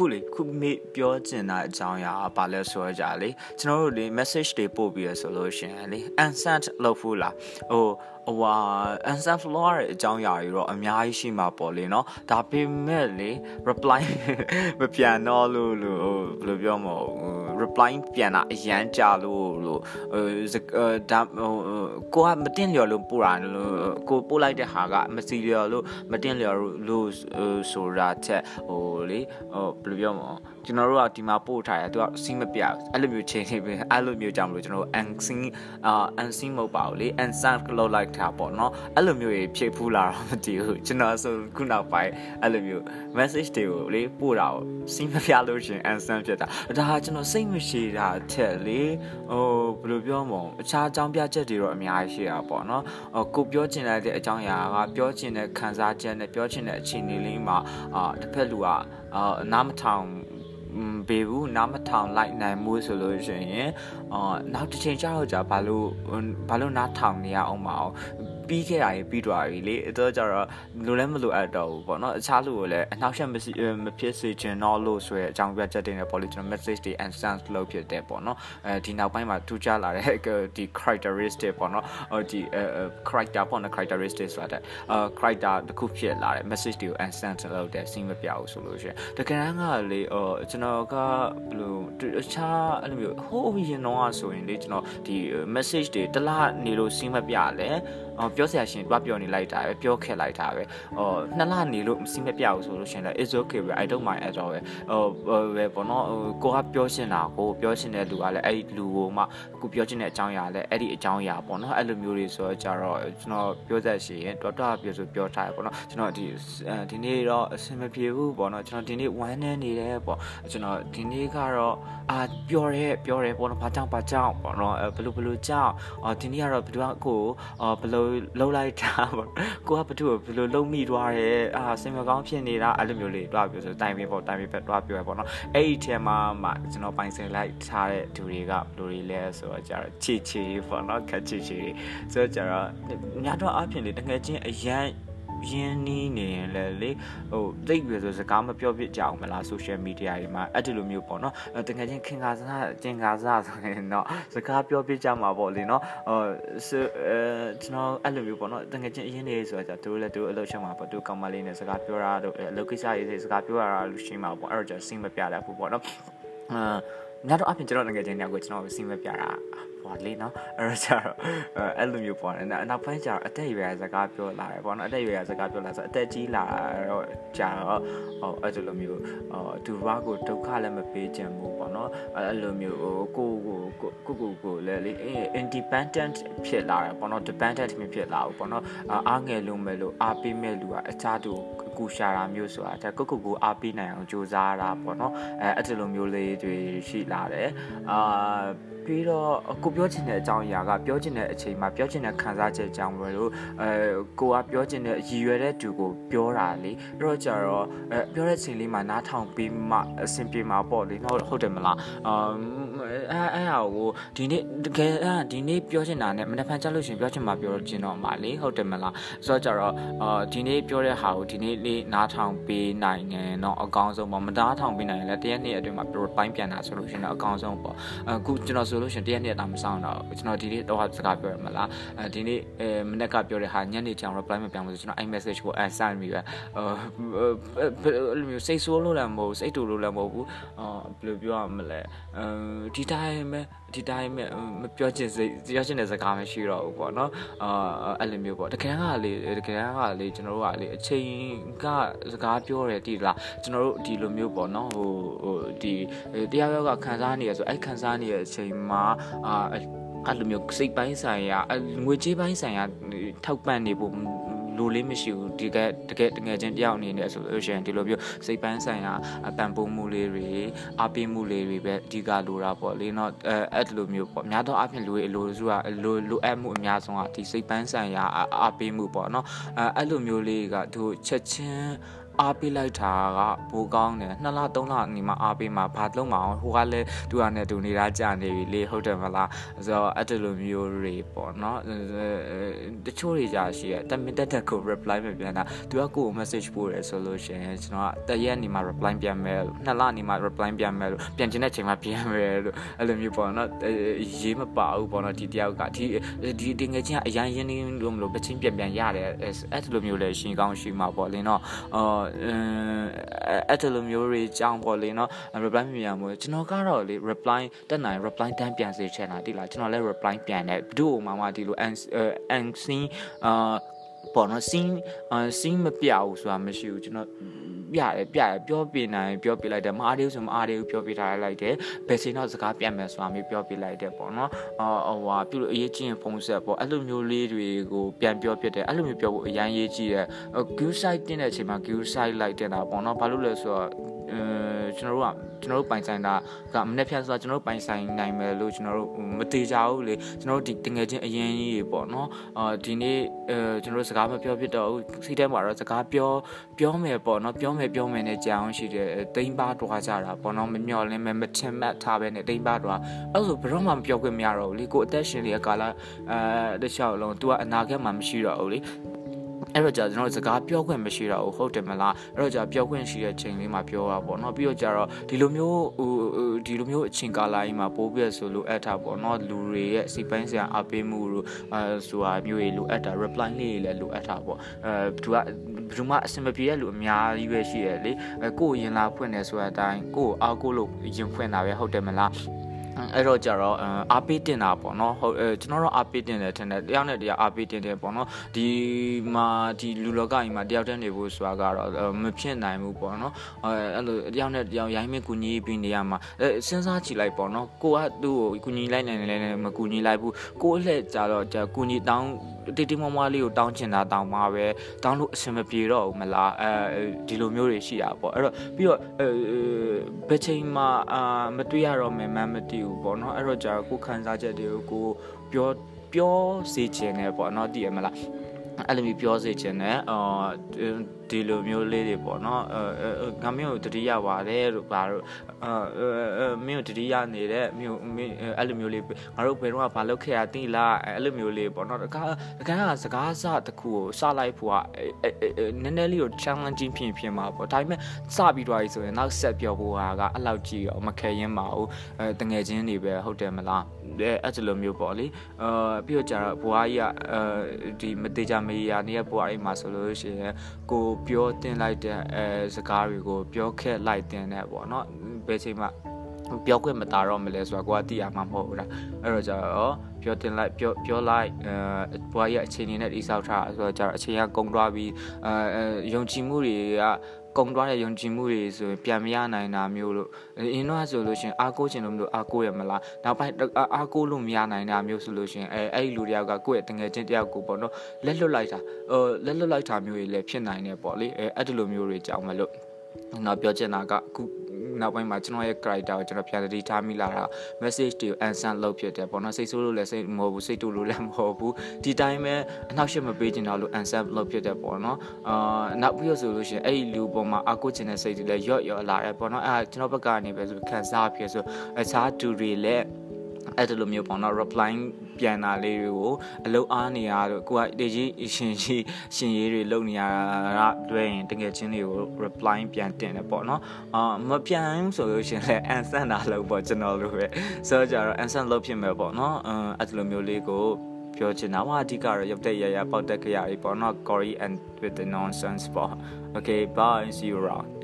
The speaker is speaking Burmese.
ခုလေခုမေပြောချင်တာအကြောင်းအရာဘာလဲဆိုကြလေကျွန်တော်တို့လေ message တွေပို့ပြီးရဆိုလို့ရှင်လေ unsent လုပ်ဖို့လားဟိုဟိုဟာ unsent floor ရဲ့အကြောင်းအရာတွေတော့အများကြီးရှိမှာပေါ့လေနော်ဒါပေမဲ့လေ reply မပြန်တော့လို့လို့ဘယ်လိုပြောမလဲ reply ပြန်တာအရန်ကြလို့လို့ဟိုဒါဟိုကိုကမတင်လျော်လို့ပို့တာလို့ကိုပို့လိုက်တဲ့ဟာကမစီလျော်လို့မတင်လျော်လို့ဆိုတာချက်ဟိုလေဟိုဘယ်လိုပြောမလဲကျွန်တော်တို့ကဒီမှာပို့ထားတယ်သူကစီးမပြအဲ့လိုမျိုးချိန်နေပြီအဲ့လိုမျိုးကြောင့်မလို့ကျွန်တော်တို့ unseen အာ unseen မဟုတ်ပါဘူးလေ unsent လောက်လိုက်တာပေါ့နော်အဲ့လိုမျိုးဖြည့်ဖူးလာတော့မတည်ဘူးကျွန်တော်ဆိုခုနောက်ပိုင်းအဲ့လိုမျိုး message တွေကိုလေပို့တာကိုစီးမပြလို့ရှင် unsent ဖြစ်တာဒါကကျွန်တော်စိတ်မရှိတာထက်လေဟိုဘယ်လိုပြောမလဲအခြားအကြောင်းပြချက်တွေတော့အများကြီးရှိတာပေါ့နော်ကိုပြောချင်တဲ့အကြောင်းအရာကပြောချင်တဲ့ခံစားချက်နဲ့ပြောချင်တဲ့အခြေအနေလေးမှာအာတစ်ဖက်လူကအာနားမထောင်ဘေဘူးနားမထောင်လိုက်နိုင်မှုဆိုလို့ရှိရင်အော်နောက်တစ်ချိန်ကျတော့じゃဘာလို့ဘာလို့နားထောင်နေရအောင်မအောင် ပြီးခဲ့တာကြီးပြီးသွားပြီလေအဲတော့ကျတော့လိုလည်းမလိုအပ်တော့ဘူးပေါ့နော်အခြားလူကိုလည်းအနောက်ရှက်မမဖြစ်စေချင်တော့လို့ဆိုရဲအကြောင်းပြချက်တင်တဲ့ပေါ့လေကျွန်တော် message တွေ and sense လုပ်ဖြစ်တယ်ပေါ့နော်အဲဒီနောက်ပိုင်းမှာထူးခြားလာတဲ့ဒီ characteristic ပေါ့နော်ဟိုဒီ character ပေါ့နော် characteristic ဆိုတာအဲ character တစ်ခုဖြစ်လာတဲ့ message တွေကို and sense လုပ်တဲ့ scene မပြဘူးဆိုလို့ရှိရင်တကယ်တမ်းကလေဟိုကျွန်တော်ကဘယ်လိုအခြားအဲ့လိုမျိုးဟိုးရင်တော့ဆိုရင်လေကျွန်တော်ဒီ message တွေတလားနေလို့ scene မပြလဲပြောစရာရှင်တွားပြောနေလိုက်တာပဲပြောခဲ့လိုက်တာပဲဟိုနှစ်လနေလို့မစီမပြဘူးဆိုလို့ရှင်လည်း is okay ပဲ I don't mind at all ပဲဟိုပဲပေါ့နော်ဟိုကိုကပြောရှင်တာကိုပြောရှင်တဲ့လူကလည်းအဲ့ဒီလူကိုမှကိုပြောချင်တဲ့အကြောင်းအရာလည်းအဲ့ဒီအကြောင်းအရာပေါ့နော်အဲ့လိုမျိုးတွေဆိုတော့ကြတော့ကျွန်တော်ပြောသက်ရှင်တွားတွားပြောဆိုပြောထားရပေါ့နော်ကျွန်တော်ဒီဒီနေ့တော့အဆင်မပြေဘူးပေါ့နော်ကျွန်တော်ဒီနေ့ဝမ်းနေနေတယ်ပေါ့ကျွန်တော်ဒီနေ့ကတော့အာပြောရဲပြောရဲပေါ့နော်ဘာကြောင့်ဘာကြောင့်ပေါ့နော်ဘယ်လိုဘယ်လိုကြောင့်အော်ဒီနေ့ကတော့ဘယ်သူကကိုဘယ်လိုလှုပ်လိုက်တာပေါ့ကိုကဘသူ့ကိုဘယ်လိုလှုပ်မိသွားတယ်အာစင်မကောင်းဖြစ်နေတာအဲ့လိုမျိုးလေးတွားပြောဆိုတိုင်ပင်ပေါ့တိုင်ပင်ပဲတွားပြောရပေါ့နော်အဲ့ဒီထဲမှာမှကျွန်တော်ပိုင်စင်လိုက်ထားတဲ့သူတွေကဘယ်လိုတွေလဲဆိုတော့ကြတော့ချီချီပေါ့နော်ခက်ချီချီဆိုတော့ကြတော့ညတော့အဖြစ်လေတကယ်ချင်းအရန် ရင်းနှီးနေရင်လည်းလေဟိုတိတ်ပြီဆိုစကားမပြောပြကြအောင်မလား social media တွေမှာအဲ့ဒီလိုမျိုးပေါ့နော်တကယ်ချင်းခင်ကားစားကျင်ကားစားဆိုရင်တော့စကားပြောပြကြမှာပေါ့လေနော်ဟိုအဲကျွန်တော်အဲ့လိုမျိုးပေါ့နော်တကယ်ချင်းအရင်နေဆိုတော့သူတို့လည်းသူတို့အလုပ်ရှောင်မှာပေါ့သူကောင်မလေးနဲ့စကားပြောတာတို့အလုပ်ကိစ္စရေးစကားပြောရတာလို့ရှိမှာပေါ့အဲ့တော့ကျစင်းမပြတတ်ဘူးပေါ့နော်အာညတော့အပြင်ကျွန်တော်ငယ်ချင်းတယောက်ကိုကျွန်တော်စင်းမပြတာ ဟောလေနော်အဲ့တော့ကျတော့အဲ့လိုမျိုးပေါ့နော်နောက်ပိုင်းကျတော့အသက်အရွယ်စကားပြောလာတယ်ပေါ့နော်အသက်အရွယ်စကားပြောလာဆိုအသက်ကြီးလာတော့ကြာတော့ဟောအဲ့လိုမျိုးဟောသူဘာကိုဒုက္ခလည်းမပေးချင်ဘူးပေါ့နော်အဲ့လိုမျိုးကိုကိုကိုကိုကိုကိုလည်းလေ independent ဖြစ်လာတယ်ပေါ့နော် dependent မဖြစ်လာဘူးပေါ့နော်အားငယ်လုံးမဲ့လို့အားပေးမဲ့လူကအခြားသူကူရှာတာမျိုးဆိုတာဒါကိုကိုကိုအားပေးနိုင်အောင်ကြိုးစားတာပေါ့နော်အဲအဲ့လိုမျိုးလေးတွေရှိလာတယ်အာပြီးတော့ကိုပြောချင်တဲ့အကြောင်းအရာကပြောချင်တဲ့အချိန်မှာပြောချင်တဲ့ခံစားချက်ကြောင့်ပဲလို့အဲကိုကပြောချင်တဲ့ရည်ရွယ်တဲ့သူကိုပြောတာလေအဲ့တော့ကြတော့အဲပြောတဲ့ချိန်လေးမှာနားထောင်ပြီးမှအဆင်ပြေမှာပေါ့လေဟုတ်ဟုတ်တယ်မလားအာအဲအဲ့ဟာကိုဒီနေ့တကယ်အဲ့ဒီနေ့ပြောချင်တာနဲ့မနေ့ဖန်ကြလို့ရှင်ပြောချင်မှာပြောချင်တော့မှာလေဟုတ်တယ်မလားဆိုတော့ကြတော့အာဒီနေ့ပြောတဲ့ဟာကိုဒီနေ့လေးနားထောင်ပေးနိုင်ရင်တော့အကောင်းဆုံးပေါ့မနားထောင်ပေးနိုင်ရင်လည်းတရက်နေ့အတွင်းမှာ point ပြန်တာဆိုလို့ရှင်တော့အကောင်းဆုံးပေါ့အခုကျွန်တော်ဆိုလို့ရှင်တရက်နေ့တာမဆောင်တော့ကျွန်တော်ဒီနေ့တော့စကားပြောရမလားအဲဒီနေ့အဲမနေ့ကပြောတဲ့ဟာညနေချောင် reply မပြန်ဘူးဆိုကျွန်တော်အဲ့ message ကို assign ပြီးပဲအဲလိုမျိုးစိတ်ဆိုးလို့လည်းမဟုတ်စိတ်တူလို့လည်းမဟုတ်ဘူးအာဘယ်လိုပြောရမလဲအဲဒီတိုင်းပဲဒီတိုင်းပဲမပြောချင်စိတ်ပြောချင်တဲ့စကားမရှိတော့ဘူးပေါ့နော်အာအဲ့လိုမျိုးပေါ့တကယ်ကလေတကယ်ကလေကျွန်တော်တို့ကလေအချိန်ကစကားပြောတယ်တိလားကျွန်တော်တို့ဒီလိုမျိုးပေါ့နော်ဟိုဟိုဒီတရားရောကခံစားနေရဆိုအဲ့ခံစားနေတဲ့အချိန်မှာအာ အဲ့လိုမျိုးစိတ်ပိုင်းဆိုင်ရာငွေကြေးပိုင်းဆိုင်ရာထောက်ပံ့နေဖို့လိုလေးမရှိဘူးဒီကတကယ်တကယ်ချင်းတယောက်အနေနဲ့ဆိုလို့ရှိရင်ဒီလိုမျိုးစိတ်ပန်းဆိုင်ရာပံ့ပိုးမှုလေးတွေအားပေးမှုလေးတွေပဲအဓိကလိုတာပေါ့လေနော်အဲအဲ့လိုမျိုးပေါ့များသောအားဖြင့်လူတွေအလိုစုကလိုလိုအပ်မှုအများဆုံးကဒီစိတ်ပန်းဆိုင်ရာအားပေးမှုပေါ့နော်အဲအဲ့လိုမျိုးလေးကသူချက်ချင်း အားပေးလိုက်တာကဘိုးကောင်းတယ်နှစ်လသုံးလနေမှအားပေးမှာဘာလုံးမအောင်ဟိုကလည်းသူကနဲ့သူနေတာကြာနေပြီလေဟုတ်တယ်မလားဆိုတော့အဲ့ဒီလိုမျိုးတွေပေါ့နော်တချို့တွေကြာရှိရတမင်တက်တက်ကို reply မပြန်တာသူကကိုယ် message ပို့တယ်ဆိုလို့ရှိရင်ကျွန်တော်ကတရက်နေမှ reply ပြန်မယ်လို့နှစ်လနေမှ reply ပြန်မယ်လို့ပြန်ချင်တဲ့ချိန်မှာပြန်မယ်လို့အဲ့လိုမျိုးပေါ့နော်ရေးမပါဘူးပေါ့နော်ဒီတယောက်ကဒီဒီဒီငယ်ချင်းကအရင်ရင်းနေလို့မလို့ပချင်းပြန်ပြန်ရတယ်အဲ့လိုမျိုးလည်းရှင်ကောင်းရှိမှာပေါ့လင်းတော့အော်အဲ့လိုမျိုးတွေကြောင်းပေါ့လင်းတော့ reply မပြန်ဘူးကျွန်တော်ကတော့လေ reply တက်နိုင် reply တန်းပြန်စေချင်တာတိလားကျွန်တော်လည်း reply ပြန်တယ်ဘယ်သူ့မှမဒီလို and and seen အာပေါ်တော့ scene scene မပြဘူးဆိုတာမရှိဘူးကျွန်တော် ပြတယ်ပြတယ်ပြောပြနိုင်ပြောပြလိုက်တယ်မအားသေးဘူးဆိုမအားသေးဘူးပြောပြထားလိုက်တယ်ဘယ်ချိန်တော့စကားပြတ်မယ်ဆိုတာမျိုးပြောပြလိုက်တယ်ပေါ့နော်အော်ဟိုဟာပြုလို့အရေးကြီးရင်ဖုန်းဆက်ပေါ့အဲ့လိုမျိုးလေးတွေကိုပြန်ပြောပြတယ်အဲ့လိုမျိုးပြောဖို့အရန်ရေးကြီးတယ် queue site တင်တဲ့အချိန်မှာ queue site လိုက်တင်တာပေါ့နော်ဘာလို့လဲဆိုတော့အဲ ကျွန်တော်တို့ကကျွန်တော်တို့ပိုင်ဆိုင်တာကမနေ့ဖြတ်ဆိုတာကျွန်တော်တို့ပိုင်ဆိုင်နိုင်မယ်လို့ကျွန်တော်တို့မသေးကြဘူးလေကျွန်တော်တို့ဒီတငယ်ချင်းအရင်ကြီးတွေပေါ့နော်အာဒီနေ့အဲကျွန်တော်တို့စကားမပြောဖြစ်တော့စိတ်ထဲမှာတော့စကားပြောပြောမယ်ပေါ့နော်ပြောမယ်ပြောမယ်နဲ့ကြောင်ရှိတယ်တိမ်ပါတွားကြတာပေါ့နော်မမျော်လင်းမဲ့မထင်မှတ်ထားပဲနဲ့တိမ်ပါတွားအဲ့ဆိုဘယ်တော့မှမပြောခွင့်မရတော့ဘူးလေကိုအသက်ရှင်နေတဲ့ကာလအဲတခြားလုံး तू ကအနာဂတ်မှာမရှိတော့ဘူးလေ အဲ့တော့ကြာကျွန်တော်စကားပြောခွင့်မရှိတော့ဘူးဟုတ်တယ်မလားအဲ့တော့ကြာပြောခွင့်ရှိတဲ့ချိန်လေးမှာပြောတာပေါ့နော်ပြီးတော့ကြာတော့ဒီလိုမျိုးဟိုဒီလိုမျိုးအချိန်ကာလကြီးမှာပိုးပြဆိုလို့အပ်တာပေါ့နော်လူတွေရဲ့စီပိုင်းစရာအပေးမှုတို့အဲဆိုတာမျိုးတွေလိုအပ်တာ reply လေးတွေလည်းလိုအပ်တာပေါ့အဲသူကဘယ်သူမှအဆင်မပြေတဲ့လူအများကြီးပဲရှိရလေအဲကိုယ်ရင်လာဖွင့်နေဆိုတဲ့အတိုင်းကိုယ်အားကိုလို့ရင်ဖွင့်တာပဲဟုတ်တယ်မလား အဲ့တော့ကြတော့အားပေးတင်တာပေါ့နော်ဟုတ်ကျွန်တော်တို့အားပေးတင်တယ်ထင်တယ်တယောက်နဲ့တယောက်အားပေးတင်တယ်ပေါ့နော်ဒီမှာဒီလူလောကကြီးမှာတယောက်တည်းနေဖို့ဆိုတာကတော့မဖြစ်နိုင်ဘူးပေါ့နော်အဲ့လိုတယောက်နဲ့တယောက်ရိုင်းမကူညီပြီးနေရမှာစဉ်းစားကြည့်လိုက်ပေါ့နော်ကိုကသူ့ကိုကူညီလိုက်နိုင်တယ်လည်းမကူညီလိုက်ဘူးကိုအလှည့်ကြတော့じゃကူညီတောင်းတိတိမမလေးကိုတောင်းချင်တာတောင်းမှာပဲတောင်းလို့အဆင်မပြေတော့ဘူးမလားအဲဒီလိုမျိုးတွေရှိတာပေါ့အဲ့တော့ပြီးတော့ဘယ်ချိန်မှအာမတွေ့ရတော့မယ်မှမသိဘူးပေါ့နော်အဲ့တော့ကြာကိုခံစားချက်တွေကိုကိုပြောပြောစေချင်တယ်ပေါ့နော်တည်ရမလားအဲ့လိုမျိုးပြောစေချင်တယ်အော် ဒီလိုမျိုးလေးတွေပေါ့နော်အဲငါမျိုးတတိယပါတယ်လို့ဘာလို့အဲမင်းတတိယနေတဲ့မျိုးအဲ့လိုမျိုးလေးငါတို့ဘယ်တော့မှဘာလုပ်ခဲ့ရသိလားအဲ့လိုမျိုးလေးပေါ့နော်တခါတခါကစကားစတခုကိုစလိုက်ဖို့ကနည်းနည်းလေးကို challenging ဖြစ်ဖြစ်မှာပေါ့ဒါပေမဲ့စပြီးတော့ဆိုရင်နောက်ဆက်ပြောဖို့ဟာကအဲ့လောက်ကြီးရောမခဲရင်ပါဘူးအဲတငယ်ချင်းတွေပဲဟုတ်တယ်မလားအဲ့လိုမျိုးပေါ့လေအာပြီးတော့ကျတော့ဘွားကြီးကအဲဒီမသေးကြမေးရနေရဘွားအိမ်မှာဆိုလို့ရှိရင်ကိုပြောတင်လိုက်တဲ့အဲစကားတွေကိုပြောခဲ့လိုက်တင်တဲ့ပေါ့နော်ဘယ်ချိန်မှ ပြောခွင့်မတာတော့မလဲဆိုတာကိုကသိရမှာမဟုတ်ဘူးလားအဲ့တော့ကျတော့ပြောတင်လိုက်ပြောပြောလိုက်အဲဘွားရဲ့အခြေအနေနဲ့တိဆောက်ထားဆိုတော့ကျတော့အချိန်ကကုန်သွားပြီးအဲယုံကြည်မှုတွေကကုံသွားတဲ့ယုံကြည်မှုတွေဆိုရင်ပြန်မရနိုင်တာမျိုးလို့အင်းတော့ဆိုလို့ရှင်အားကိုးချင်လို့မလို့အားကိုးရမလားနောက်ပိုင်းအားကိုးလို့မရနိုင်တာမျိုးဆိုလို့ရှင်အဲအဲ့ဒီလူတယောက်ကကိုယ့်ရဲ့တငယ်ချင်းတယောက်ကိုပေါ့နော်လက်လွတ်လိုက်တာဟိုလက်လွတ်လိုက်တာမျိုးတွေလည်းဖြစ်နိုင်တယ်ပေါ့လေအဲအဲ့ဒီလိုမျိုးတွေကြောင်းမလို့နောက်ပြောချင်တာကအခု နောက်ပိုင်းမှာကျွန်တော်ရဲ့ character ကိုကျွန်တော်ပြန်တည်ထားမိလာတာ message တွေကို answer လုပ်ဖြစ်တယ်ပေါ့နော်စိတ်ဆိုးလို့လည်းစိတ်မဟုတ်ဘူးစိတ်တူလို့လည်းမဟုတ်ဘူးဒီတိုင်းပဲအနောက်ရှက်မပေးချင်တော့လို့ answer လုပ်ဖြစ်တယ်ပေါ့နော်အာနောက်ပြီးတော့ဆိုလို့ရှိရင်အဲ့ဒီလူပေါ်မှာအကူချင်တဲ့စိတ်တွေလည်းရော့ရော့လာတယ်ပေါ့နော်အဲကျွန်တော်ဘက်ကနေပဲဆိုခံစားဖြစ်ဆိုအခြားသူတွေလည်း အဲ့ဒီလိုမျိုးပေါ့နော် reply ပြန်တာလေးတွေကိုအလုံးအားနေရတော့ကိုကတကြီးရှင်ကြီးရှင်ရေးတွေလုပ်နေရတာတွဲရင်တကယ်ချင်းတွေကို reply ပြန်တင်တယ်ပေါ့နော်အာမပြန်ဆိုလို့ရှင်လဲ answer တာလို့ပေါ့ကျွန်တော်တို့ပဲဆိုတော့ကြတော့ answer လုပ်ဖြစ်မယ်ပေါ့နော်အဲ့ဒီလိုမျိုးလေးကိုပြောချင်တာဟာအဓိကတော့ရုပ်တက်ရရပေါက်တက်ကြရပြီပေါ့နော် Cory and with the nonsense ပေါ့ okay bye see you around